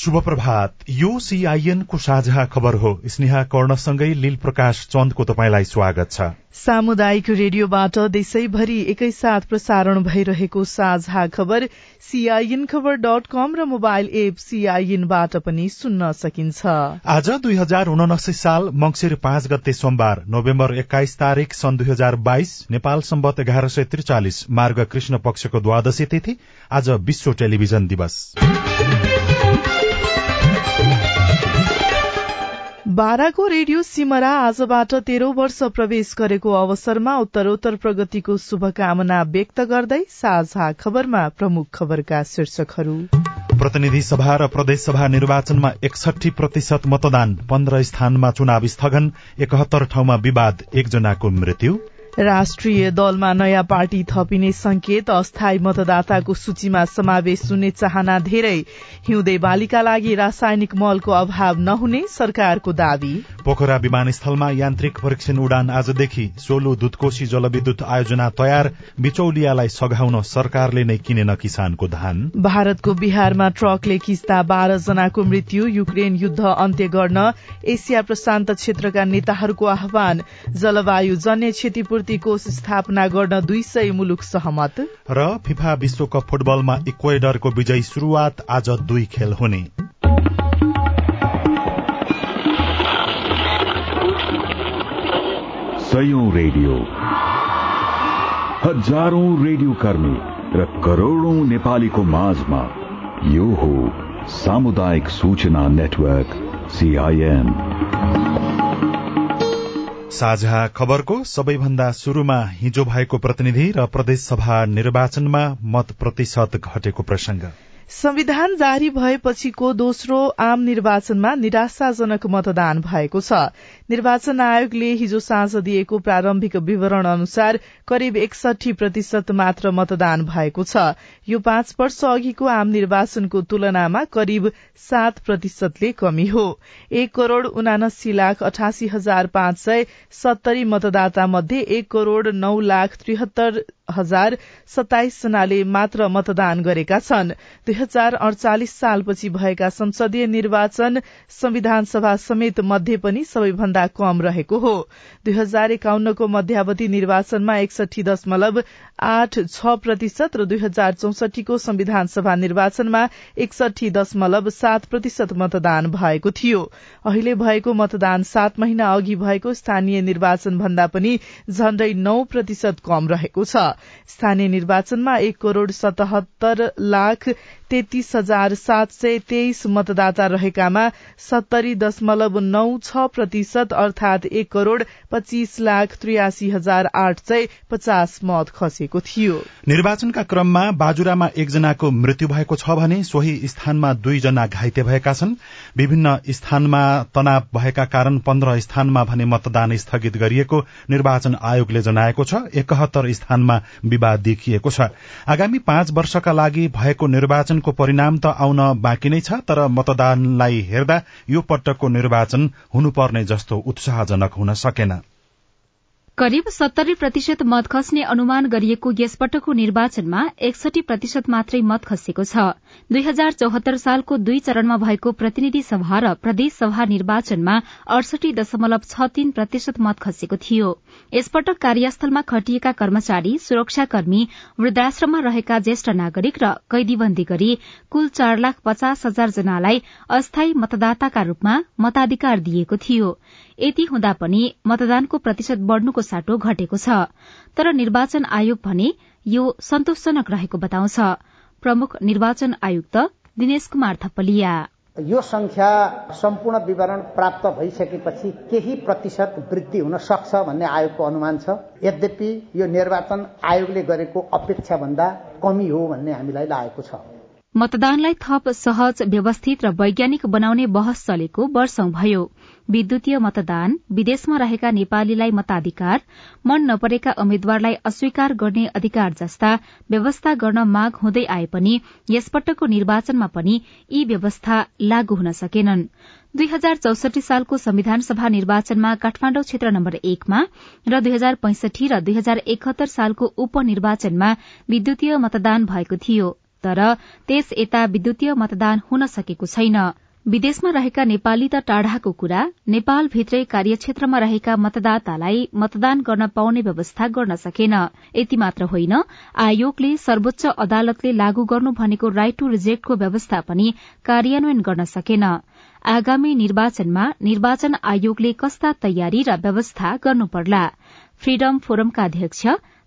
शुभ प्रभात यो सीआईएन को साझा खबर हो। स्नेहा कर्णसँगै लील प्रकाश चन्दको तपाईँलाई स्वागत छ। सामुदायिक रेडियोबाट देशैभरि एकैसाथ प्रसारण भइरहेको साझा खबर सीआईएन खबर डट कम र मोबाइल एप सीआईएनबाट पनि सुन्न सकिन्छ। आज दुई हजार उनासी साल मंगिर पाँच गते सोमबार नोभेम्बर एक्काइस तारीक सन् दुई हजार बाइस नेपाल सम्बत एघार सय त्रिचालिस मार्ग कृष्ण पक्षको द्वादशी तिथि आज विश्व टेलिभिजन दिवस। बाराको रेडियो सिमरा आजबाट तेह्रौं वर्ष प्रवेश गरेको अवसरमा उत्तरोत्तर प्रगतिको शुभकामना व्यक्त गर्दै साझा खबरमा प्रमुख खबरका शीर्षकहरू। प्रतिनिधि सभा र प्रदेशसभा निर्वाचनमा एकसठी प्रतिशत मतदान पन्ध्र स्थानमा चुनाव स्थगन एकहत्तर ठाउँमा विवाद एकजनाको मृत्यु। राष्ट्रिय दलमा नयाँ पार्टी थपिने संकेत अस्थायी मतदाताको सूचीमा समावेश हुने चाहना धेरै। हिउँदे बालीका लागि रासायनिक मलको अभाव नहुने सरकारको दावी। पोखरा विमानस्थलमा यान्त्रिक परीक्षण उडान आजदेखि सोलु दुधकोशी जलविद्युत आयोजना तयार बिचौलियालाई सघाउन सरकारले नै किनेन किसानको धान। भारतको बिहारमा ट्रकले खिच्दा बाह्र जनाको मृत्यु युक्रेन युद्ध अन्त्य गर्न एसिया प्रशान्त क्षेत्रका नेताहरूको आह्वान। जलवायु जन्य क्षतिपूर्ति कोष स्थापना गर्न दुई सय मुलुक सहमत। र फिफा विश्वकप फुटबलमा इक्वेडरको विजयी शुरूआत आज दुई खेल हुने। सयौं रेडियो। हजारौं रेडियो कर्मी र करोड़ौं नेपालीको माझमा यो हो सामुदायिक सूचना नेटवर्क सीआईएन साझा खबरको सबैभन्दा शुरूमा हिजो भएको प्रतिनिधि र प्रदेशसभा निर्वाचनमा मत प्रतिशत घटेको प्रसंग। संविधान जारी भएपछिको दोस्रो आम निर्वाचनमा निराशाजनक मतदान भएको छ। निर्वाचन आयोगले हिजो साँझ दिएको प्रारम्भिक विवरण अनुसार करिब एकसठी प्रतिशत मात्र मतदान भएको छ। यो पाँच वर्ष अघिको आम निर्वाचनको तुलनामा करिब सात प्रतिशतले कमी हो। एक करोड़ उनासी लाख अठासी हजार पाँच सय सत्तरी मतदाता मध्ये एक करोड़ नौ लाख त्रिहत्तर हजार सताइस जनाले मात्र मतदान गरेका छन्। दुई हजार अडचालिस सालपछि भएका संसदीय निर्वाचन संविधान सभा समेत मध्ये पनि सबैभन्दा कम रहेको हो। दुई हजार एकाउन्नको मध्यावधि निर्वाचनमा एकसठी दशमलव आठ छ प्रतिशत र दुई हजार चौसठीको संविधान सभा निर्वाचनमा एकसठी दशमलव सात प्रतिशत मतदान भएको थियो। अहिले भएको मतदान सात महिना अघि भएको स्थानीय निर्वाचन भन्दा पनि झण्डै नौ प्रतिशत कम रहेको छ। स्थानीय निर्वाचनमा एक करोड़ सतहत्तर लाख तेत्तीस हजार सात सय तेइस मतदाता रहेकामा सत्तरी दशमलव नौ छ प्रतिशत अर्थात एक करोड़ पच्चीस लाख त्रियासी हजार आठ सय पचास मत खसेको थियो। निर्वाचनका क्रममा बाजुरामा एकजनाको मृत्यु भएको छ भने सोही स्थानमा दुईजना घाइते भएका छन्। विभिन्न स्थानमा तनाव भएका कारण पन्ध्र स्थानमा भने मतदान स्थगित गरिएको निर्वाचन आयोगले जनाएको छ। एकहत्तर स्थानमा विवाद देखिएको छ। आगामी पाँच वर्षका लागि भएको निर्वाचनको परिणाम त आउन बाँकी नै छ तर मतदानलाई हेर्दा यो पटकको निर्वाचन हुनुपर्ने जस्तो उत्साहजनक हुन सकेन। करिब सत्तरी प्रतिशत मत खस्ने अनुमान गरिएको यसपटकको निर्वाचनमा एकसठी प्रतिशत मात्रै मत खसेको छ। दुई हजार चौहत्तर सालको दुई चरणमा भएको प्रतिनिधि सभा र प्रदेश सभा निर्वाचनमा अडसठी दशमलव छ तीन प्रतिशत मत खसेको थियो। यसपटक कार्यस्थलमा खटिएका कर्मचारी सुरक्षाकर्मी वृद्धाश्रममा रहेका ज्येष्ठ नागरिक र कैदीबन्दी गरी कुल चार लाख पचास हजार जनालाई अस्थायी मतदाताका रूपमा मताधिकार दिएको थियो। यति हुँदा पनि मतदानको प्रतिशत बढ़नुको साटो घटेको छ। तर निर्वाचन आयोग भने यो सन्तोषजनक रहेको बताउँछ। प्रमुख निर्वाचन आयुक्त दिनेश कुमार थपलिया यो संख्या सम्पूर्ण विवरण प्राप्त भइसकेपछि केही प्रतिशत वृद्धि हुन सक्छ भन्ने आयोगको अनुमान छ। यद्यपि यो निर्वाचन आयोगले गरेको अपेक्षा भन्दा कमी हो भन्ने हामीलाई लागेको छ। मतदानलाई थप सहज व्यवस्थित र वैज्ञानिक बनाउने बहस चलेको वर्षौं भयो। विद्युतीय मतदान विदेशमा रहेका नेपालीलाई मताधिकार मन नपरेका उम्मेद्वारलाई अस्वीकार गर्ने अधिकार जस्ता व्यवस्था गर्न माग हुँदै आए पनि यसपटकको निर्वाचनमा पनि यी व्यवस्था लागू हुन सकेनन्। दुई हजार चौसठी सालको संविधान सभा निर्वाचनमा काठमाण्डु क्षेत्र नम्बर एकमा र दुई हजार पैंसठी र दुई हजार एकहत्तर सालको उपनिर्वाचनमा विद्युतीय मतदान भएको थियो तर त्यस यता विद्युतीय मतदान हुन सकेको छैन। विदेशमा रहेका नेपाली त टाढाको कुरा नेपालभित्रै कार्यक्षेत्रमा रहेका मतदातालाई मतदान गर्न पाउने व्यवस्था गर्न सकेन। यति मात्र होइन आयोगले सर्वोच्च अदालतले लागू गर्नु भनेको राइट टू रिजेक्टको व्यवस्था पनि कार्यान्वयन गर्न सकेन। आगामी निर्वाचनमा निर्वाचन आयोगले कस्ता तयारी र व्यवस्था गर्नुपर्ला? फ्रीडम फोरमका अध्यक्ष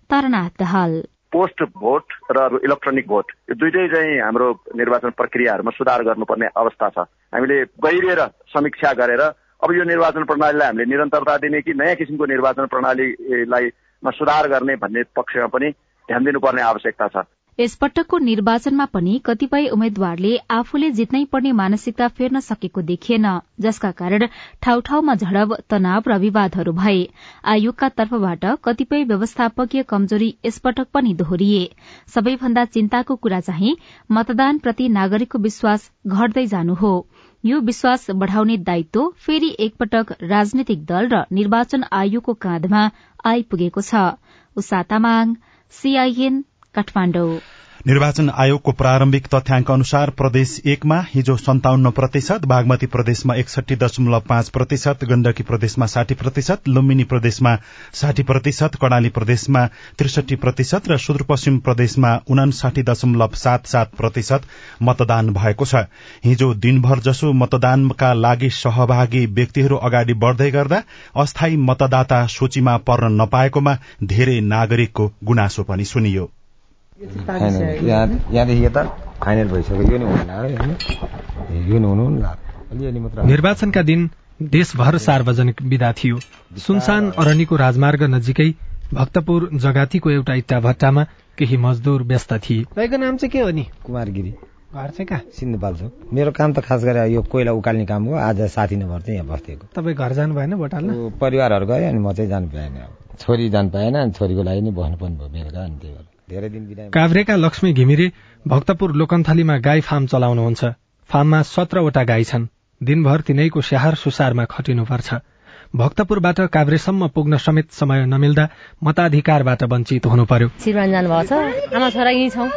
तारानाथ दहाल। पोस्ट भोट र इलेक्ट्रोनिक भोट यो दुइटै चाहिँ हाम्रो निर्वाचन प्रक्रियाहरूमा सुधार गर्नुपर्ने अवस्था छ। हामीले गहिरिएर समीक्षा गरेर अब यो निर्वाचन प्रणालीलाई हामीले निरन्तरता दिने कि नयाँ किसिमको निर्वाचन प्रणालीलाई सुधार गर्ने भन्ने पक्षमा पनि ध्यान दिनुपर्ने आवश्यकता छ। यसपटकको निर्वाचनमा पनि कतिपय उम्मेद्वारले आफूले जित्नै पर्ने मानसिकता फेर्न सकेको देखिएन जसका कारण ठाउँ ठाउँमा झडप तनाव र विवादहरू भए। आयोगका तर्फबाट कतिपय व्यवस्थापकीय कमजोरी यसपटक पनि दोहोरिए। सबैभन्दा चिन्ताको कुरा चाहिँ मतदानप्रति नागरिकको विश्वास घट्दै जानु हो। यो विश्वास बढ़ाउने दायित्व फेरि एकपटक राजनैतिक दल र निर्वाचन आयोगको काँधमा आइपुगेको छ। काठमाडौँ। निर्वाचन आयोगको प्रारम्भिक तथ्याङ्क अनुसार प्रदेश एकमा हिजो सन्ताउन्न प्रतिशत बागमती प्रदेशमा एकसठी दशमलव पाँच प्रतिशत गण्डकी प्रदेशमा साठी प्रतिशत लुम्बिनी प्रदेशमा साठी प्रतिशत कर्णाली प्रदेशमा त्रिसठी प्रतिशत र सुदूरपश्चिम प्रदेशमा उनासाठी दशमलव सात सात प्रतिशत मतदान भएको छ। हिजो दिनभर जसो मतदानका लागि सहभागी व्यक्तिहरू अगाडि बढ़दै गर्दा अस्थायी मतदाता सूचीमा पर्न नपाएकोमा धेरै नागरिकको गुनासो पनि सुनियो। यहाँदेखि यता फाइनल भइसक्यो। यो नि हुनु यो नि हुनु अलिअलि मात्र। निर्वाचनका दिन देशभर सार्वजनिक विदा थियो। सुनसान अरनीको राजमार्ग नजिकै भक्तपुर जगातीको एउटा इट्टा भट्टामा केही मजदुर व्यस्त थिए। तपाईँको नाम चाहिँ के हो नि? कुमारगिरी। घर चाहिँ कहाँ? सिन्धुपाल्चोक मेरो काम त खास गरेर यो कोइला उकाल्ने काम हो। आज साथी नभर चाहिँ यहाँ बस्थिएको तपाईँ घर जानु भएन भोट हाल्न परिवारहरू गयो अनि म चाहिँ जानु पाएन छोरी जानु पाएन अनि छोरीको लागि नै बस्नु पर्ने भयो बेलुका अनि त्यही भएर। काभ्रेका लक्ष्मी घिमिरे भक्तपुर लोकन्थलीमा गाई फार्म चलाउनुहुन्छ। फार्ममा सत्रवटा गाई छन्। दिनभर तिनैको स्याहार सुसारमा खटिनुपर्छ। भक्तपुरबाट काभ्रेसम्म पुग्न समेत समय नमिल्दा मताधिकारबाट वञ्चित हुनु पर्यो जानुभएको छ? आमा छोरा यहीँ छौँ।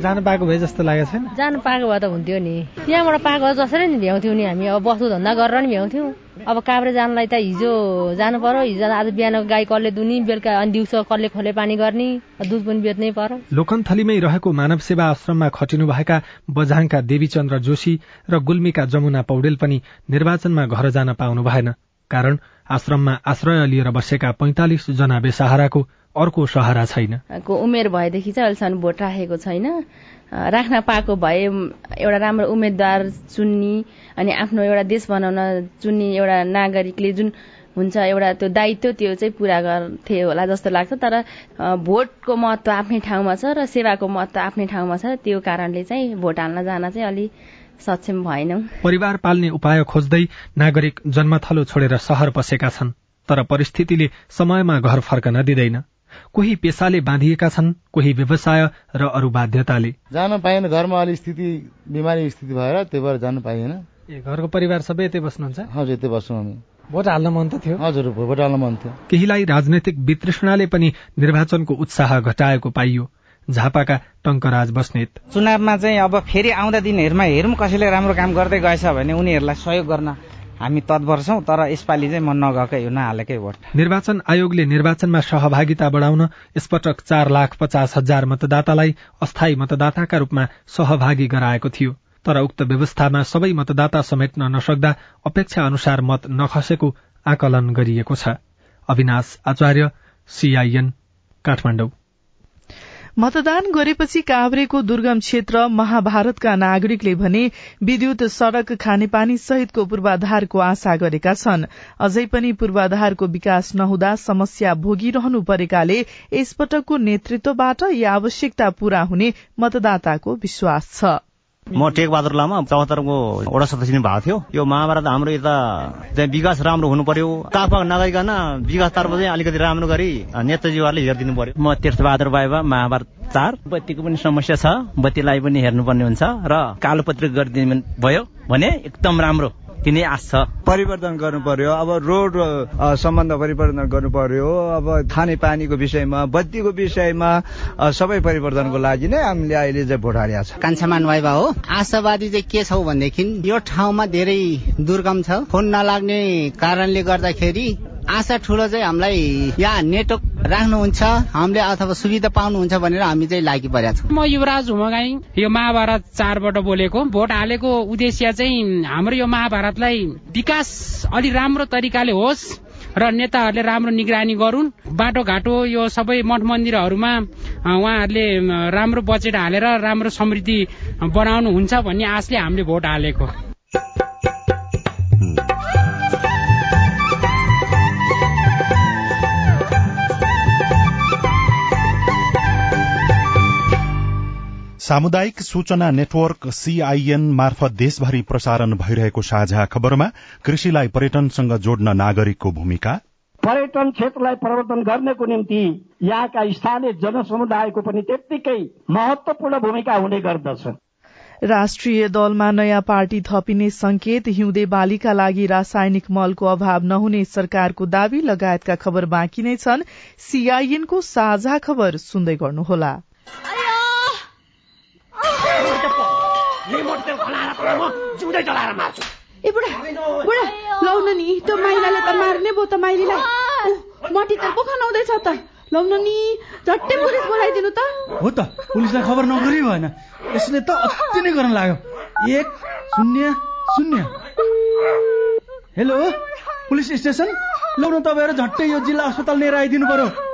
जानु पाएको भए जस्तो लागेको छैन। जानु पाएको भए त हुन्थ्यो नि। त्यहाँबाट पाएको जसरी नि भ्याउँथ्यौँ नि हामी। अब वस्तु धन्दा गरेर नि भ्याउँथ्यौँ। अब काभ्रे जानलाई त हिजो जानु पर्यो। हिजो आज बिहान गाई कसले दुनी बेलुका अनि दिउँसो कसले खोले पानी गर्ने दुध पनि बेच्नै पर्यो। लोकन्थलीमै रहेको मानव सेवा आश्रममा खटिनुभएका बझाङका देवीचन्द्र जोशी र गुल्मीका जमुना पौडेल पनि निर्वाचनमा घर जान पाउनु भएन कारण आश्रममा आश्रय लिएर बसेका पैंतालिस जना बेसहाराको अर्को सहारा छैन। उमेर भएदेखि चाहिँ अहिलेसम्म भोट राखेको छैन। राख्न पाएको भए एउटा राम्रो उम्मेद्वार चुन्ने अनि आफ्नो एउटा देश बनाउन चुन्ने एउटा नागरिकले जुन हुन्छ एउटा त्यो दायित्व त्यो चाहिँ पुरा गर्थे होला जस्तो लाग्छ। तर भोटको महत्व आफ्नै ठाउँमा छ र सेवाको महत्व आफ्नै ठाउँमा छ। त्यो कारणले चाहिँ भोट हाल्न जान चाहिँ अलि सक्षम भएनौ परिवार पाल्ने उपाय खोज्दै नागरिक जन्मथलो छोडेर सहर बसेका छन् तर परिस्थितिले समयमा घर फर्कन दिँदैन। कोही पेसाले बाँधिएका छन् कोही व्यवसाय र अरू बाध्यताले। जान पाएन घरमा अलि स्थिति बिमारी स्थिति भएर त्यो भएर जानु पाइएन। ए घरको परिवार सबै यतै बस्नुहुन्छ? हजुर यतै बस्छौँ हामी। भोट हाल्न मन त थियो। हजुर भोट हाल्न मन थियो। केहीलाई राजनैतिक वितृष्णाले पनि निर्वाचनको उत्साह घटाएको पाइयो। झापाका टङ्कराज बस्नेत। चुनावमा चाहिँ अब फेरि आउँदा दिनहरूमा हेरौँ कसैले राम्रो काम गर्दै गएछ भने उनीहरूलाई सहयोग गर्न हामी तत्पर छौँ तर यसपालि चाहिँ म नगएकै हो नहालेकै भोट। निर्वाचन आयोगले निर्वाचनमा सहभागिता बढाउन यसपटक चार लाख पचास हजार मतदातालाई अस्थायी मतदाताका रूपमा सहभागी गराएको थियो। तर उक्त व्यवस्थामा सबै मतदाता समेट्न नसक्दा अपेक्षा अनुसार मत नखसेको आकलन गरिएको छ। अविनाश आचार्य सीआईएन काठमाडौँ। मतदान गरेपछि काभ्रेको दुर्गम क्षेत्र महाभारतका नागरिकले भने विद्युत सड़क खानेपानी सहितको पूर्वाधारको आशा गरेका छन्। अझै पनि पूर्वाधारको विकास नहुँदा समस्या भोगिरहनु परेकाले यसपटकको नेतृत्वबाट यी आवश्यकता पूरा हुने मतदाताको विश्वास छ। म टेकबहादुर लामा चौहत्तरको वडा सदस्य भएको थियो यो महाभारत हाम्रो यता त्यहाँ विकास राम्रो हुनु पर्यो कागपाग नगरिकन विकास तर्फ चाहिँ अलिकति राम्रो गरी नेताजीहरूले हेरिदिनु पर्यो म तीर्थबहादुर बाबा महाभारत चार बत्तीको पनि समस्या छ बत्तीलाई पनि हेर्नुपर्ने हुन्छ र कालो पत्रिका गरिदिनु भयो भने एकदम राम्रो दिने आश छ। परिवर्तन गर्नु पर्यो अब रोड सम्बन्ध परिवर्तन गर्नु पर्यो अब खाने पानीको विषयमा बत्तीको विषयमा सबै परिवर्तनको लागि नै हामीले अहिले चाहिँ भोट हालेका छ। कान्छामान वाइबा हो। आशावादी चाहिँ के छौ भनेदेखि यो ठाउँमा धेरै दुर्गम छ। फोन नलाग्ने कारणले गर्दाखेरि आशा ठुलो चाहिँ हामीलाई यहाँ नेटवर्क राख्नुहुन्छ हामीले अथवा सुविधा पाउनुहुन्छ भनेर हामी चाहिँ लागि परेका छौँ। म युवराज हुमगाई यो महाभारत चारबाट बोलेको। भोट हालेको उद्देश्य चाहिँ हाम्रो यो महाभारतलाई विकास अलि राम्रो तरिकाले होस् र नेताहरूले राम्रो निगरानी गरून्। बाटोघाटो यो सबै मठ मन्दिरहरूमा उहाँहरूले राम्रो बजेट हालेर राम्रो समृद्धि बनाउनु हुन्छ भन्ने आशले हामीले भोट हालेको। सामुदायिक सूचना नेटवर्क सीआईएन मार्फत देशभरि प्रसारण भइरहेको साझा खबरमा कृषिलाई पर्यटनसँग जोड्न नागरिकको भूमिका। पर्यटन क्षेत्रलाई प्रवर्तन गर्नको निम्ति यहाँका स्थानीय जनसमुदायको पनि त्यत्तिकै महत्वपूर्ण भूमिका हुने गर्दछ राष्ट्रिय दलमा नयाँ पार्टी थपिने संकेत हिउँदे बालीका लागि रासायनिक मलको अभाव नहुने सरकारको दावी लगायतका खबर बाँकी नै छन्। सीआईएनको साझा खबर सुन्दै गर्नुहोला। जिउँदै जलाएर मार्छु। ए बुढा बुढा लाउन नि त्यो माइलाले त मार्ने भयो त माइलीलाई। मटी त पो खनाउँदैछ त। लाउन नि झट्टै पुलिस बोलाइदिनु त। हो त पुलिसलाई खबर नगरी भएन। यसले त अति नै गर्न लाग्यो। एक शून्य शून्य। Hello police station? लाउन तपाईँहरू झट्टै यो जिल्ला अस्पताल लिएर आइदिनु पर्यो।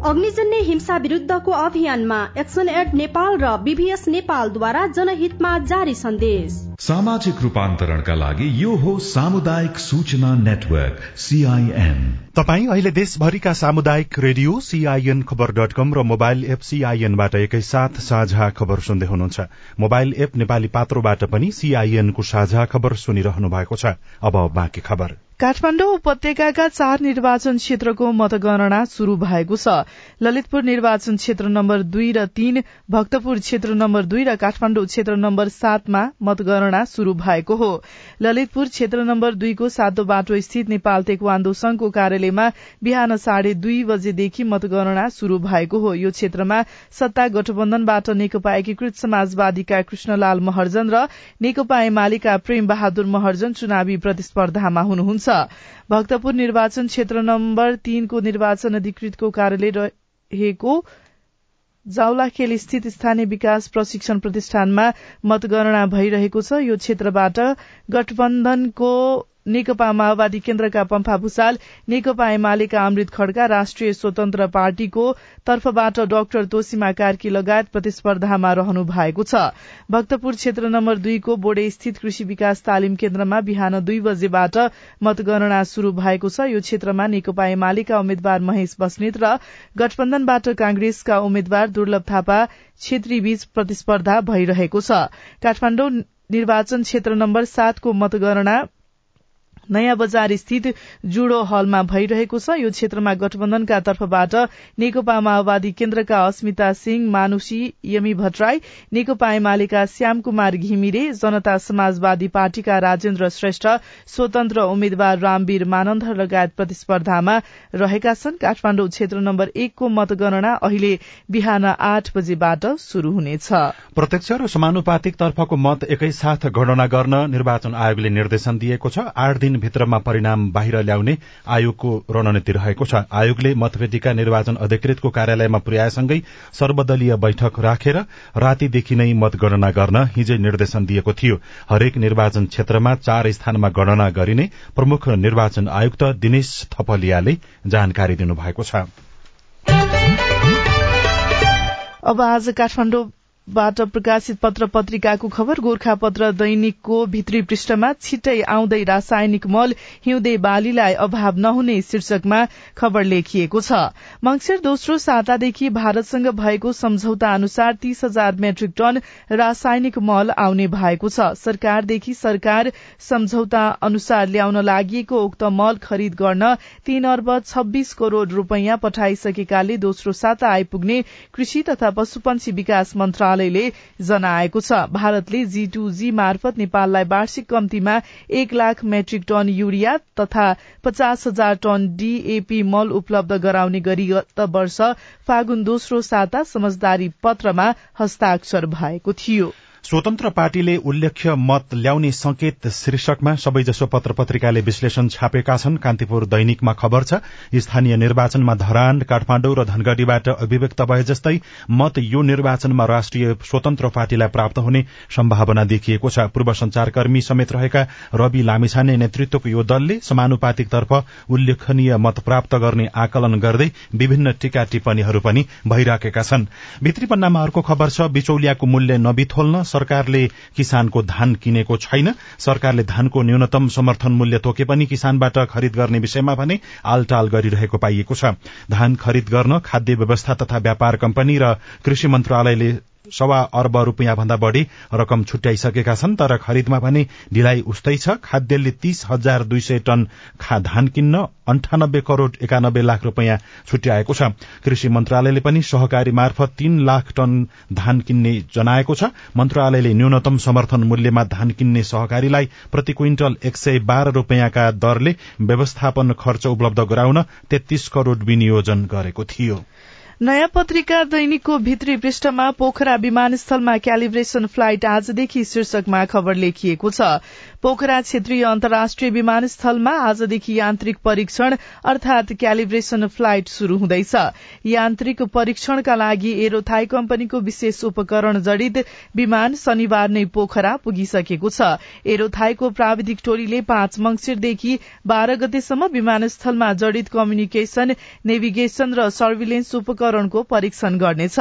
अग्निजन्य हिंसा विरुद्धको अभियानमा एक्सन एड नेपाल र बीभीएस नेपालद्वारा जनहितमा जारी सन्देश। सामाजिक रूपान्तरणका लागि यो हो सामुदायिक सूचना नेटवर्क सीआईएन तपाई अहिले देशभरिका सामुदायिक radio CIN Khabar dot com र मोबाइल एप सीआईएनबाट एकैसाथ साझा खबर सुन्दै हुनुहुन्छ। मोबाइल एप नेपाली पात्रोबाट पनि सीआईएनको साझा खबर सुनिरहनु भएको छ। अब बाँकी खबर। काठमाडौँ उपत्यकाका चार निर्वाचन क्षेत्रको मतगणना शुरू भएको छ। ललितपुर निर्वाचन क्षेत्र नम्बर दुई र तीन भक्तपुर क्षेत्र नम्बर दुई र काठमाडौँ क्षेत्र नम्बर सातमा मतगणना शुरू भएको हो। ललितपुर क्षेत्र नम्बर दुईको सातो बाटो स्थित नेपाल तेक्वान्दो संघको कार्यालयमा बिहान साढे दुई बजेदेखि मतगणना शुरू भएको हो। यो क्षेत्रमा सत्ता गठबन्धनबाट नेकपा एकीकृत समाजवादीका कृष्णलाल महर्जन र नेकपा एमालेका प्रेम बहादुर महर्जन चुनावी प्रतिस्पर्धामा हुनुहुन्छ। भक्तपुर निर्वाचन क्षेत्र नम्बर तीनको निर्वाचन अधिकृतको कार्यालय रहेको जाउलाखेल स्थित स्थानीय विकास प्रशिक्षण प्रतिष्ठानमा मतगणना भइरहेको छ। यो क्षेत्रबाट गठबन्धनको नेकपा माओवादी केन्द्रका पम्फा भूषाल नेकपा एमालेका अमृत खड्का राष्ट्रिय स्वतन्त्र पार्टीको तर्फबाट डाक्टर तोसिमा कार्की लगायत प्रतिस्पर्धामा रहनु भएको छ। भक्तपुर क्षेत्र नम्बर दुईको बोडे स्थित कृषि विकास तालिम केन्द्रमा बिहान दुई बजेबाट मतगणना शुरू भएको छ। यो क्षेत्रमा नेकपा एमालेका उम्मेद्वार महेश बस्नेत र गठबन्धनबाट कांग्रेसका उम्मेद्वार दुर्लभ थापा छेत्री बीच प्रतिस्पर्धा भइरहेको छ। काठमाडौँ निर्वाचन क्षेत्र नम्बर सातको मतगणना नयाँ बजार स्थित जुडो हलमा भइरहेको छ। यो क्षेत्रमा गठबन्धनका तर्फबाट नेकपा माओवादी केन्द्रका अस्मिता सिंह मानुषी यमी भट्टराई नेकपा एमालेका श्याम कुमार घिमिरे जनता समाजवादी पार्टीका राजेन्द्र श्रेष्ठ स्वतन्त्र उम्मेद्वार रामवीर मानन्धर लगायत प्रतिस्पर्धामा रहेका छन्। काठमाडौँ क्षेत्र नम्बर एकको मतगणना अहिले बिहान आठ बजेबाट शुरू हुनेछ। प्रत्यक्ष र समानुपातिक तर्फको मत एकैसाथ गणना गर्न निर्वाचन आयोगले निर्देशन दिएको छ। आठ भित्रमा परिणाम बाहिर ल्याउने आयोगको रणनीति रहेको छ। आयोगले मतपेटिका निर्वाचन अधिकृतको कार्यालयमा पुर्याएसँगै सर्वदलीय बैठक राखेर रातीदेखि नै मतगणना गर्न हिजै निर्देशन दिएको थियो। हरेक निर्वाचन क्षेत्रमा चार स्थानमा गणना गरिने प्रमुख निर्वाचन आयुक्त दिनेश थपलियाले जानकारी दिनुभएको छ। अब आज काठमाडौँ बाट प्रकाशित पत्र पत्रिकाको खबर गोर्खा पत्र दैनिकको भित्री पृष्ठमा छिट्टै आउँदै रासायनिक मल हिउँदे बालीलाई अभाव नहुने शीर्षकमा खबर लेखिएको छ। मंगिर दोस्रो सातादेखि भारतसँग भएको सम्झौता अनुसार तीस हजार मेट्रिक टन रासायनिक मल आउने भएको छ। सरकारदेखि सरकार सम्झौता अनुसार ल्याउन लागि उक्त मल खरिद गर्न तीन अर्ब छब्बीस करोड़ रूपियाँ पठाइसकेकाले दोस्रो साता आइपुग्ने कृषि तथा पशुपन्छी विकास मन्त्रालय मन्त्रालयले जनाएको छ। भारतले जी टू जी मार्फत नेपाललाई वार्षिक कम्तीमा एक लाख मेट्रिक टन युरिया तथा पचास हजार टन डीएपी मल उपलब्ध गराउने गरी गत वर्ष फागुन दोस्रो साता समझदारी पत्रमा हस्ताक्षर भएको थियो। स्वतन्त्र पार्टीले उल्लेख्य मत ल्याउने संकेत शीर्षकमा सबैजसो पत्र पत्रिकाले विश्लेषण छापेका छन्। कान्तिपुर दैनिकमा खबर छ स्थानीय निर्वाचनमा धरान काठमाडौँ र धनगढ़ीबाट अभिव्यक्त भए जस्तै मत यो निर्वाचनमा राष्ट्रिय स्वतन्त्र पार्टीलाई प्राप्त हुने सम्भावना देखिएको छ। पूर्व संचारकर्मी समेत रहेका रवि लामिछाने नेतृत्वको यो दलले समानुपातिक तर्फ उल्लेखनीय मत प्राप्त गर्ने आकलन गर्दै विभिन्न टीका टिप्पणीहरू पनि भइराखेका छन्। भित्री पन्नामा अर्को खबर छ बिचौलियाको मूल्य नबिथोल्न सरकारले किसानको धान किनेको छैन। सरकारले धानको न्यूनतम समर्थन मूल्य तोके पनि किसानबाट खरिद गर्ने विषयमा भने आलटाल गरिरहेको पाइएको छ। धान खरिद गर्न खाद्य व्यवस्था तथा व्यापार कम्पनी र कृषि मन्त्रालयले सवा अर्ब रूपियाँ भन्दा बढ़ी रकम छुट्याइसकेका छन् तर खरिदमा भने ढिलाइ उस्तै छ। खाद्यले तीस हजार दुई सय टन धान किन्न अन्ठानब्बे करोड़ एकानब्बे लाख रूपियाँ छुट्याएको छ। कृषि मन्त्रालयले पनि सहकारी मार्फत तीन लाख टन धान किन्ने जनाएको छ। मन्त्रालयले न्यूनतम समर्थन मूल्यमा धान किन्ने सहकारीलाई प्रति क्विन्टल एक सय बाह्र रूपियाँका दरले व्यवस्थापन खर्च उपलब्ध गराउन तेत्तीस करोड़ विनियोजन गरेको थियो। नयाँ पत्रिका दैनिकको भित्री पृष्ठमा पोखरा विमानस्थलमा क्यालिब्रेशन फ्लाइट आजदेखि शीर्षकमा खबर लेखिएको छ। पोखरा क्षेत्रीय अन्तर्राष्ट्रिय विमानस्थलमा आजदेखि यान्त्रिक परीक्षण अर्थात क्यालिब्रेशन फ्लाइट शुरू हुँदैछ। यान्त्रिक परीक्षणका लागि एरोथाई कम्पनीको विशेष उपकरण जडित विमान शनिबार नै पोखरा पुगिसकेको छ। एरोथाईको प्राविधिक टोलीले पाँच मंगिरदेखि बाह्र गतेसम्म विमानस्थलमा जडित कम्युनिकेशन नेभिगेशन र सर्भिलेन्स उपकरणको परीक्षण गर्नेछ।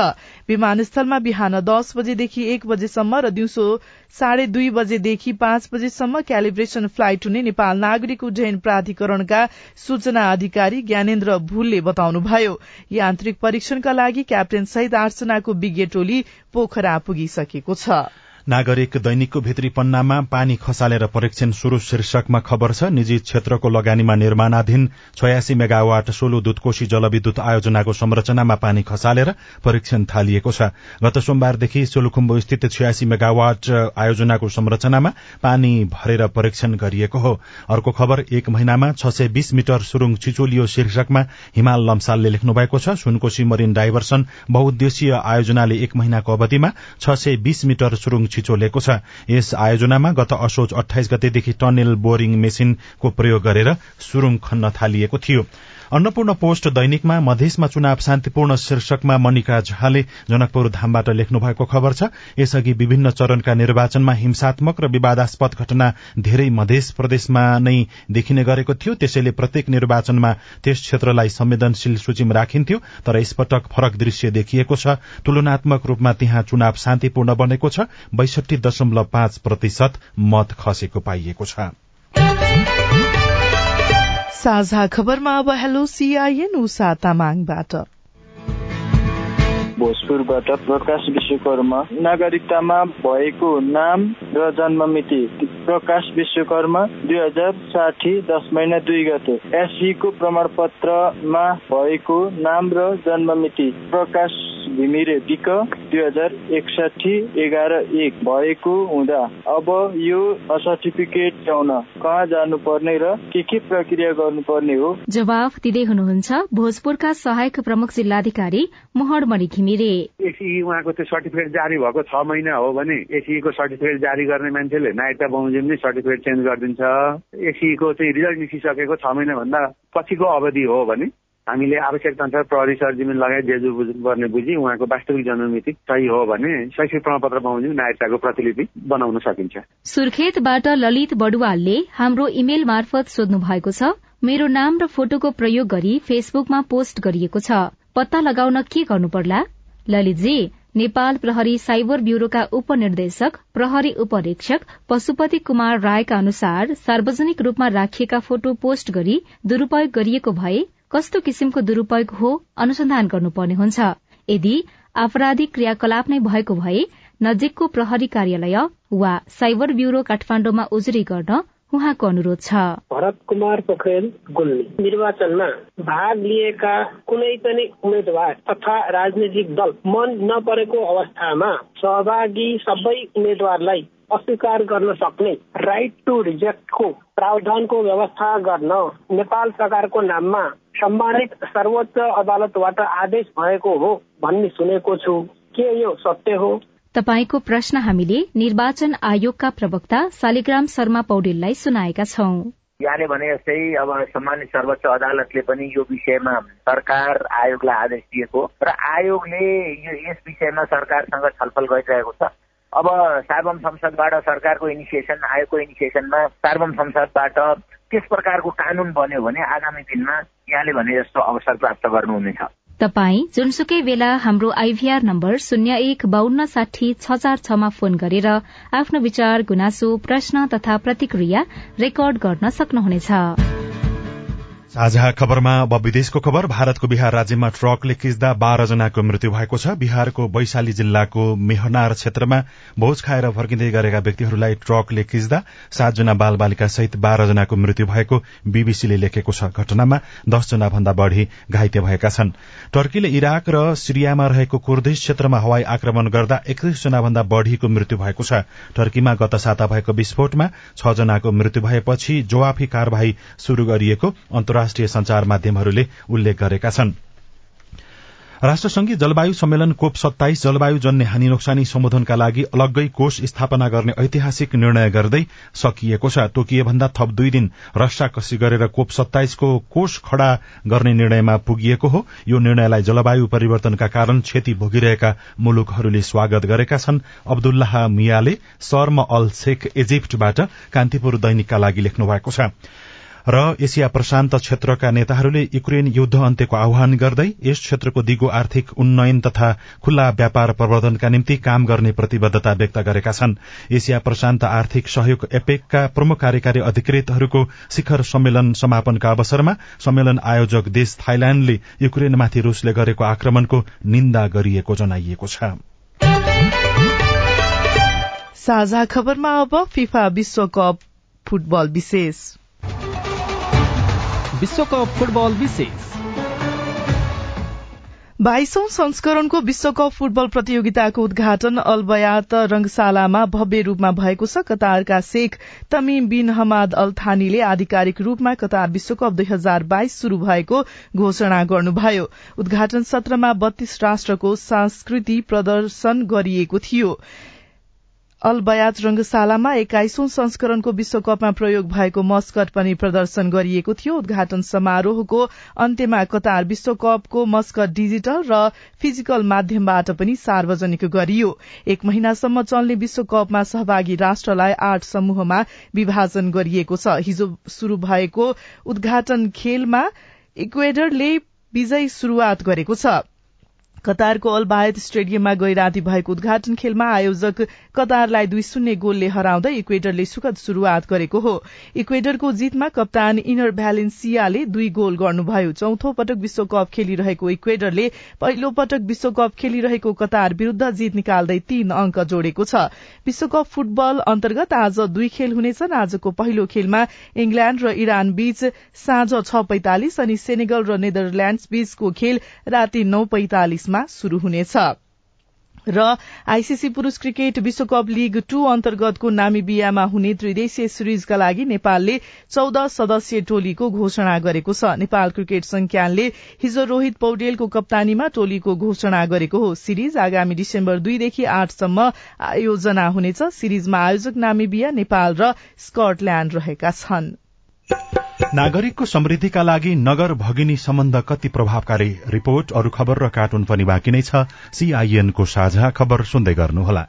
विमानस्थलमा बिहान दस बजेदेखि एक बजेसम्म र दिउँसो साढे दुई बजेदेखि पाँच बजेसम्म क्यालिब्रेशन फ्लाइट हुने नेपाल नागरिक उड्डयन प्राधिकरणका सूचना अधिकारी ज्ञानेन्द्र भुलले बताउनुभयो। यान्त्रिक परीक्षणका लागि क्याप्टेन सहित आठजनाको विज्ञ टोली पोखरा पुगिसकेको छ। नागरिक दैनिकको भित्री पन्नामा पानी खसालेर परीक्षण शुरू शीर्षकमा खबर छ निजी क्षेत्रको लगानीमा निर्माणाधीन छयासी मेगावाट सोलो दुधकोशी जलविद्युत आयोजनाको संरचनामा पानी खसालेर परीक्षण थालिएको छ। गत सोमबारदेखि सोलुखुम्बु स्थित छयासी मेगावाट आयोजनाको संरचनामा पानी भरेर परीक्षण गरिएको हो। अर्को खबर एक महिनामा छ सय बीस मिटर सुरुङ छिचोलियो शीर्षकमा हिमाल लम्सालले लेख्नु भएको छ सुनकोशी मरिन डाइभर्सन बहुद्देशीय आयोजनाले एक महिनाको अवधिमा छ सय बीस मिटर सुरुङ छिचोलेको छ। यस आयोजनामा गत असोज अठाइस गतेदेखि टनेल बोरिङ मेसिनको प्रयोग गरेर सुरुङ खन्न थालिएको थियो। अन्नपूर्ण पोस्ट दैनिकमा मधेसमा चुनाव शान्तिपूर्ण शीर्षकमा मनिका झाले जनकपुर धामबाट लेख्नु भएको खबर छ। यसअघि विभिन्न चरणका निर्वाचनमा हिंसात्मक र विवादास्पद घटना धेरै मधेस प्रदेशमा नै देखिने गरेको थियो। त्यसैले प्रत्येक निर्वाचनमा त्यस क्षेत्रलाई संवेदनशील सूचीमा राखिन्थ्यो तर यसपटक फरक दृश्य देखिएको छ। तुलनात्मक रूपमा त्यहाँ चुनाव शान्तिपूर्ण बनेको छ। बैसठी दशमलव पाँच प्रतिशत मत खसेको पाइएको छ। साझा खबरमा अब हेलो सीआईएन उषा तामाङबाट। भोजपुरबाट प्रकाश विश्वकर्मा। नागरिकतामा भएको नाम र जन्ममिति प्रकाश विश्वकर्मा दुई हजार साठी दस महिना दुई गते। एससीको प्रमाण पत्रमा भएको नाम र जन्ममिति प्रकाश घिमिरे विक दुई हजार एकसाठी एघार एक भएको हुँदा अब यो सर्टिफिकेट ल्याउन कहाँ जानुपर्ने र के के प्रक्रिया गर्नुपर्ने हो? जवाफ दिँदै हुनुहुन्छ भोजपुरका सहायक प्रमुख जिल्लाधिकारी मोहरमणि घिमिरे एसई उहाँको त्यो सर्टिफिकेट जारी भएको छ महिना हो भने एसईको सर्टिफिकेट जारी गर्ने मान्छेले नायकता बमोजिम नै सर्टिफिकेट चेन्ज गरिदिन्छ। एसईको चाहिँ रिजल्ट निस्किसकेको छ महिनाभन्दा पछिको अवधि हो भने हामीले आवश्यकता अनुसार प्रहरी सरजिमिन लगायत जेजु गर्ने बुझी उहाँको वास्तविक जन्ममिति सही हो भने शैक्षिक प्रमाणपत्र बमोजिम नायकताको प्रतिलिपि बनाउन सकिन्छ। सुर्खेतबाट ललित बडुवालले हाम्रो इमेल मार्फत सोध्नु भएको छ मेरो नाम र फोटोको प्रयोग गरी फेसबुकमा पोस्ट गरिएको छ। पत्ता लगाउन के गर्नु पर्ला ललितजी नेपाल प्रहरी साइबर ब्यूरोका उपनिर्देशक प्रहरी उपरीक्षक पशुपति कुमार रायका अनुसार सार्वजनिक रूपमा राखिएका फोटो पोस्ट गरी दुरूपयोग गरिएको भए कस्तो किसिमको दुरूपयोग हो अनुसन्धान गर्नुपर्ने हुन्छ। यदि आपराधिक क्रियाकलाप नै भएको भए नजिकको प्रहरी कार्यालय वा साइबर ब्यूरो काठमाण्डुमा उजुरी गर्न उहाँको अनुरोध छ। भरत कुमार पोखरेल गुल्मी। निर्वाचनमा भाग लिएका कुनै पनि उम्मेद्वार तथा राजनैतिक दल मन नपरेको अवस्थामा सहभागी सबै उम्मेद्वारलाई अस्वीकार गर्न सक्ने राइट टु रिजेक्टको प्रावधानको व्यवस्था गर्न नेपाल सरकारको नाममा सम्मानित सर्वोच्च अदालतबाट आदेश भएको हो भन्ने सुनेको छु। के यो सत्य हो? तपाईँको प्रश्न हामीले निर्वाचन आयोगका प्रवक्ता शालिग्राम शर्मा पौडेललाई सुनाएका छौं। यहाँले भने जस्तै अब सम्मानित सर्वोच्च अदालतले पनि यो विषयमा सरकार आयोगलाई आदेश दिएको र आयोगले यो यस विषयमा सरकारसँग छलफल गरिरहेको छ। अब सार्वम संसदबाट सरकारको इनिसिएसन आयोगको इनिसिएसनमा सार्वम संसदबाट त्यस प्रकारको कानून बन्यो भने आगामी दिनमा यहाँले भने जस्तो अवसर प्राप्त गर्नुहुनेछ। तपाई जुनसुकै बेला हाम्रो आइभीआर नम्बर शून्य एक बान्न साठी छ चार छमा फोन गरेर आफ्नो विचार गुनासो प्रश्न तथा प्रतिक्रिया रेकर्ड गर्न सक्नुहुनेछ। साझा खबरमा अब विदेशको खबर। भारतको बिहार राज्यमा ट्रकले खिच्दा बाह्र जनाको मृत्यु भएको छ। बिहारको वैशाली जिल्लाको मेहनार क्षेत्रमा भोज खाएर फर्किँदै गरेका व्यक्तिहरूलाई ट्रकले खिच्दा सातजना बाल बालिका सहित बाह्र जनाको मृत्यु भएको बीबीसीले लेखेको छ। घटनामा दसजना भन्दा बढ़ी घाइते भएका छन्। टर्कीले इराक र सिरियामा रहेको कुर्दिश क्षेत्रमा हवाई आक्रमण गर्दा एकतीसजना भन्दा बढ़ीको मृत्यु भएको छ। टर्कीमा गत साता भएको विस्फोटमा छ जनाको मृत्यु भएपछि जवाफी कार्यवाही शुरू गरिएको अन्तर्राष्ट्रिय संचार माध्यमहरूले उल्लेख गरेका छन्। राष्ट्रसंघीय जलवायु सम्मेलन कोप सत्ताइस जलवायु जन्य हानि नोक्सानी सम्बोधनका लागि अलग्गै कोष स्थापना गर्ने ऐतिहासिक निर्णय गर्दै सकिएको छ। तोकिए भन्दा थप दुई दिन रस्साकसी गरेर कोप सत्ताइसको कोष खड़ा गर्ने निर्णयमा पुगिएको हो। यो निर्णयलाई जलवायु परिवर्तनका कारण क्षति भोगिरहेका मुलुकहरूले स्वागत गरेका छन्। अब्दुल्लाह मियाले शर्म अल शेख इजिप्टबाट कान्तिपुर दैनिकका लागि लेख्नु भएको छ। र एसिया प्रशान्त क्षेत्रका नेताहरूले युक्रेन युद्ध अन्त्यको आह्वान गर्दै यस क्षेत्रको दिगो आर्थिक उन्नयन तथा खुल्ला व्यापार प्रवर्धनका निम्ति काम गर्ने प्रतिबद्धता व्यक्त गरेका छन्। एसिया प्रशान्त आर्थिक सहयोग एपेकका प्रमुख कार्यकारी अधिकृतहरूको शिखर सम्मेलन समापनका अवसरमा सम्मेलन आयोजक देश थाइल्याण्डले युक्रेनमाथि रूसले गरेको आक्रमणको निन्दा गरिएको जनाइएको छ। साझा खबरमा अब फिफा विश्वकप फुटबल विशेष। विश्वकप फुटबल विशेष। बाइसौं संस्करणको विश्वकप फुटबल प्रतियोगिताको उद्घाटन अलबयात रंगशालामा भव्य रूपमा भएको छ। कतारका Sheikh Tamim bin Hamad Al थानीले आधिकारिक रूपमा कतार विश्वकप दुई हजार बाइस शुरू भएको घोषणा गर्नुभयो। उद्घाटन सत्रमा बत्तीस राष्ट्रको संस्कृति प्रदर्शन गरिएको थियो। अलबयात रंगशालामा एक्काइसौं संस्करणको विश्वकपमा प्रयोग भएको मस्कट पनि प्रदर्शन गरिएको थियो। उद्घाटन समारोहको अन्त्यमा कतार विश्वकपको मस्कट डिजिटल र फिजिकल माध्यमबाट पनि सार्वजनिक गरियो। एक महिनासम्म चल्ने विश्वकपमा सहभागी राष्ट्रलाई आठ समूहमा विभाजन गरिएको छ। हिजो शुरू भएको उद्घाटन खेलमा इक्वेडरले विजयी शुरूआत गरेको छ। कतारको अल बायत स्टेडियममा गई राति भएको उद्घाटन खेलमा आयोजक कतारलाई दुई शून्य गोलले हराउँदै इक्वेडरले सुखद शुरूआत गरेको हो। इक्वेडरको जितमा कप्तान इनर भ्यालेन्सियाले दुई गोल गर्नुभयो। चौथो पटक विश्वकप खेलिरहेको इक्वेडरले पहिलो पटक विश्वकप खेलिरहेको कतार विरूद्ध जित निकाल्दै तीन अंक जोडेको छ। विश्वकप फुटबल अन्तर्गत आज दुई खेल हुनेछन्। आजको पहिलो खेलमा इंग्ल्याण्ड र इरान बीच साँझ छ पैंतालिस अनि सेनेगल र नेदरल्याण्ड्स बीचको खेल राति नौ पैंतालिस मा शुरू हुनेछ। र आईसीसी पुरूष क्रिकेट विश्वकप लीग टू अन्तर्गतको नामिबियामा हुने त्रिदेशीय सिरिजका लागि नेपालले चौध सदस्यीय टोलीको घोषणा गरेको छ। नेपाल क्रिकेट संज्ञानले हिजो रोहित पौडेलको कप्तानीमा टोलीको घोषणा गरेको हो। सिरिज आगामी डिसेम्बर दुईदेखि आठसम्म आयोजना हुनेछ। सिरिजमा आयोजक नामिबिया नेपाल र स्कटल्याण्ड रहेका छन्। नागरिकको समृद्धिका लागि नगर भगिनी सम्बन्ध कति प्रभावकारी? रिपोर्ट अरू खबर र कार्टुन पनि बाँकी नै छ। सीआईएनको साझा खबर सुन्दै गर्नुहोला।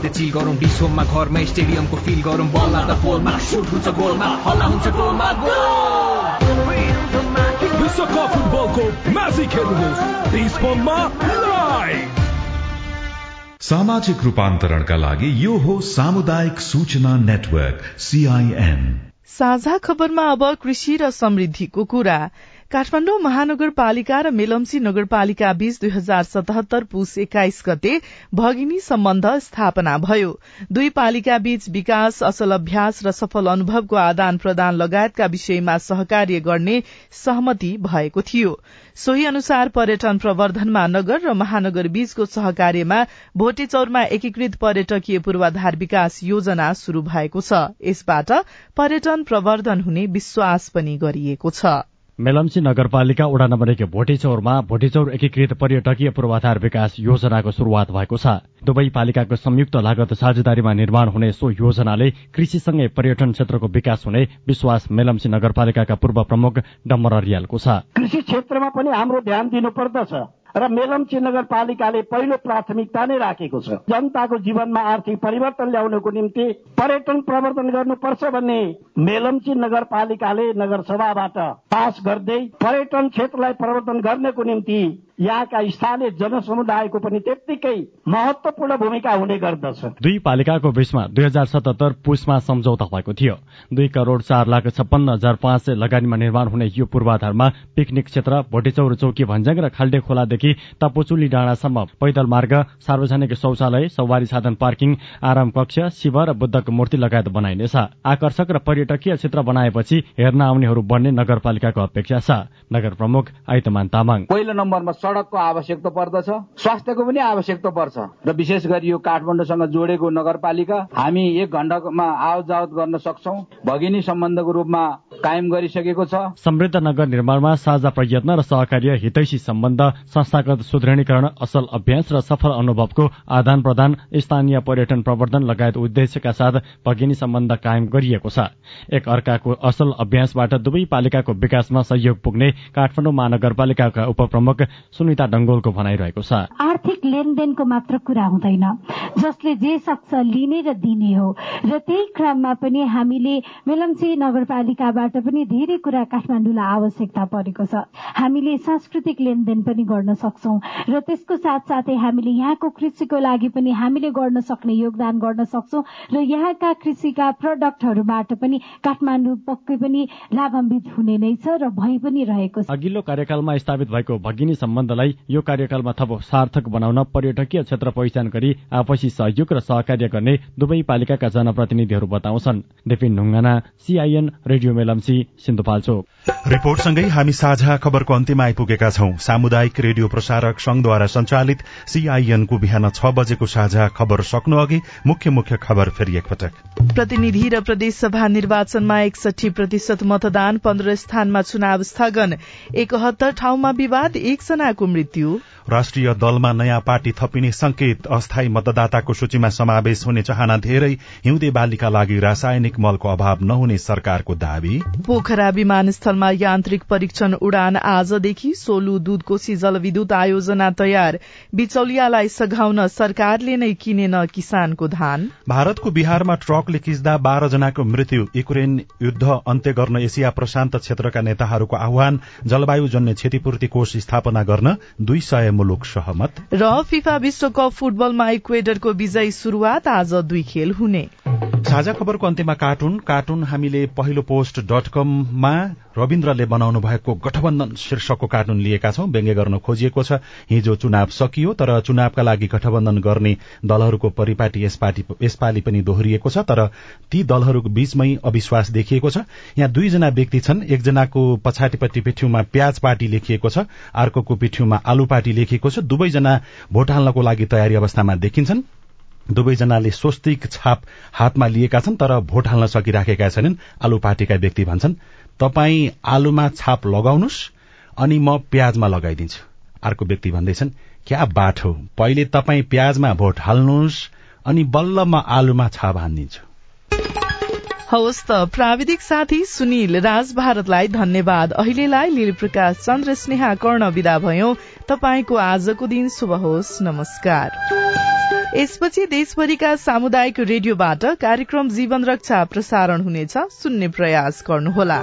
हेर्दै चिल गरौँ डिसोममा घरमा स्टेडियमको फिल गरौँ। बल लाग्दा पोलमा सुट हुन्छ गोलमा हल्ला हुन्छ गोलमा विश्वकप फुटबलको म्याजिक हेर्नुहोस् डिसोममा लाइभ। सामाजिक रूपान्तरणका लागि यो हो सामुदायिक सूचना नेटवर्क सीआईएन साझा खबरमा अब कृषि र समृद्धिको कुरा। काठमाडौँ महानगरपालिका र मेलम्ची नगरपालिका बीच दुई हजार सतहत्तर पुस एक्काइस गते भगिनी सम्बन्ध स्थापना भयो। दुई पालिका बीच विकास असल अभ्यास र सफल अनुभवको आदान प्रदान लगायतका विषयमा सहकार्य गर्ने सहमति भएको थियो। सोही अनुसार पर्यटन प्रवर्धनमा नगर र महानगर बीचको सहकार्यमा भोटेचौरमा एकीकृत पर्यटकीय पूर्वाधार विकास योजना शुरू भएको छ। यसबाट पर्यटन प्रवर्धन हुने विश्वास पनि गरिएको छ। मेलम्ची नगरपालिका वडा नम्बर एक भोटेचौरमा भोटेचौर एकीकृत पर्यटकीय पूर्वाधार विकास योजनाको शुरूआत भएको छ। दुवै पालिकाको संयुक्त लागत साझेदारीमा निर्माण हुने सो योजनाले कृषिसँगै पर्यटन क्षेत्रको विकास हुने विश्वास मेलम्ची नगरपालिकाका पूर्व प्रमुख डम्बर रियालको छ। कृषि क्षेत्रमा पनि हाम्रो ध्यान दिनुपर्दछ। र मेलम्ची नगरपालिकाले पहिलो प्राथमिकता नै राखेको छ। जनताको जीवनमा आर्थिक परिवर्तन ल्याउनको निम्ति पर्यटन प्रवर्धन गर्नुपर्छ भन्ने मेलम्ची नगरपालिकाले नगरसभाबाट पास गर्दै पर्यटन क्षेत्रलाई प्रवर्धन गर्नको निम्ति यहाँका स्थानीय जनसमुदायको पनि त्यत्तिकै महत्वपूर्ण भूमिका हुने गर्दछ दुई पालिकाको बीचमा दुई हजार सतहत्तर पुसमा सम्झौता भएको थियो। दुई करोड़ चार लाख छप्पन्न हजार पाँच सय लगानीमा निर्माण हुने यो पूर्वाधारमा पिकनिक क्षेत्र भोटेचौर चौकी भन्ज्याङ र खाल्डे खोलादेखि तपोचुली डाँडासम्म पैदल मार्ग सार्वजनिक शौचालय सवारी साधन पार्किङ आराम कक्ष शिव र बुद्धको मूर्ति लगायत बनाइनेछ। आकर्षक र पर्यटकीय क्षेत्र बनाएपछि हेर्न आउनेहरू बढ्ने नगरपालिकाको अपेक्षा छ। नगर प्रमुख आइतमान तामाङ। पहिलो नम्बरमा सड़कको आवश्यकता पर्दछ स्वास्थ्यको पनि आवश्यकता पर्छ। र विशेष गरी यो काठमाडौँसँग जोडेको नगरपालिका हामी एक घण्टामा आवत जावत गर्न सक्छौ। भगिनी सम्बन्धको रूपमा कायम गरिसकेको छ। समृद्ध नगर निर्माणमा साझा प्रयत्न र सहकार्य हितैषी सम्बन्ध संस्थागत सुदृढीकरण असल अभ्यास र सफल अनुभवको आदान प्रदान स्थानीय पर्यटन प्रवर्धन लगायत उद्देश्यका साथ भगिनी सम्बन्ध कायम गरिएको छ। एक अर्काको असल अभ्यासबाट दुवै पालिकाको विकासमा सहयोग पुग्ने काठमाडौँ महानगरपालिकाका उपप्रमुख सुनिता डंगोलको भनाइरहेको छ। आर्थिक लेनदेनको मात्र कुरा हुँदैन जसले जे सक्छ लिने र दिने हो। र त्यही क्रममा पनि हामीले मेलम्ची नगरपालिकाबाट पनि धेरै कुरा काठमाडौँलाई आवश्यकता परेको छ। हामीले सांस्कृतिक लेनदेन पनि गर्न सक्छौ र त्यसको साथसाथै हामीले यहाँको कृषिको लागि पनि हामीले गर्न सक्ने योगदान गर्न सक्छौ र यहाँका कृषिका प्रडक्टहरूबाट पनि काठमाडौँ पक्कै पनि लाभान्वित हुने नै छ र भइ पनि रहेको छ। अघिल्लो कार्यकालमा स्थापित भएको भगिनी सम्बन्धलाई यो कार्यकालमा थप सार्थक बनाउन पर्यटकीय क्षेत्र पहिचान गरी आपसी सहयोग र सहकार्य गर्ने दुवै पालिकाका जनप्रतिनिधिहरू बताउँछन्। Depin Dhungana CIN radio Melamchi Sindhupalchok. रिपोर्टसँगै हामी साझा खबरको अन्त्यमा आइपुगेका छौं। सामुदायिक रेडियो प्रसारक संघद्वारा संचालित सीआईएनको बिहान छ बजेको साझा खबर सक्नु अघि मुख्य मुख्य खबर फेरि एकपटक। प्रतिनिधि र प्रदेशसभा निर्वाचनमा एकसठी प्रतिशत मतदान पन्ध्र स्थानमा चुनाव स्थगन। एकहत्तर ठाउँमा विवाद एकजनाको मृत्यु राष्ट्रिय दलमा नयाँ पार्टी थपिने संकेत अस्थायी मतदाताको सूचीमा समावेश हुने चाहना धेरै हिउँदे बालीका लागि रासायनिक मलको अभाव नहुने सरकारको दावी। पोखरा विमानस्थलमा यान्त्रिक परीक्षण उडान आजदेखि सोलु दूधकोशी जलविद्युत आयोजना तयार। बिचौलियालाई सघाउन सरकारले नै किनेन किसानको धान। भारतको बिहारमा ट्रकले किच्दा बाह्र जनाको मृत्यु। युक्रेन युद्ध अन्त्य गर्न एसिया प्रशान्त क्षेत्रका नेताहरूको आह्वान। जलवायुजन्य क्षतिपूर्ति कोष स्थापना गर्न दुई सय मुलुक सहमत। र फिफा विश्वकप फुटबलमा इक्वेडरको विजयी शुरूआत आज दुई खेल हुने। साझा खबरको अन्त्यमा कार्टुन कार्टुन हामीले पहिलो पोस्ट डट कममा रविन्द्रले बनाउनु भएको गठबन्धन शीर्षकको कार्टुन लिएका छौं। व्यङ्ग्य गर्न खोजिएको छ। हिजो चुनाव सकियो तर चुनावका लागि गठबन्धन गर्ने दलहरूको परिपाटी यसपालि पनि दोहोरिएको छ तर ती दलहरूको बीचमै अविश्वास देखिएको छ। यहाँ दुईजना व्यक्ति छन्। एकजनाको पछाडिपट्टि पिठ्यूमा प्याज पार्टी लेखिएको छ अर्कोको पिठ्यूमा आलु पार्टी लेखिएको छ। दुवैजना भोट हाल्नको लागि तयारी अवस्थामा देखिन्छन्। दुवैजनाले स्वस्तिक छाप हातमा लिएका छन् तर भोट हाल्न सकिराखेका छैनन्। आलु पार्टीका व्यक्ति भन्छन् तपाई आलुमा छाप लगाउनुहोस् अनि म प्याजमा लगाइदिन्छु। अर्को व्यक्ति भन्दैछन् क्या बाठो पहिले तपाई प्याजमा भोट हाल्नुहोस् अनि बल्ल म आलुमा छाप हानिदिन्छु। हवस् त प्राविधिक साथी सुनिल राज भारतलाई धन्यवाद। अहिलेलाई लील प्रकाश चन्द्र स्नेहा कर्ण विदा भयो। तपाईँको आजको दिन शुभ होस्। नमस्कार। यसपछि देशभरिका सामुदायिक रेडियोबाट कार्यक्रम जीवन रक्षा प्रसारण हुनेछ। सुन्ने प्रयास गर्नुहोला।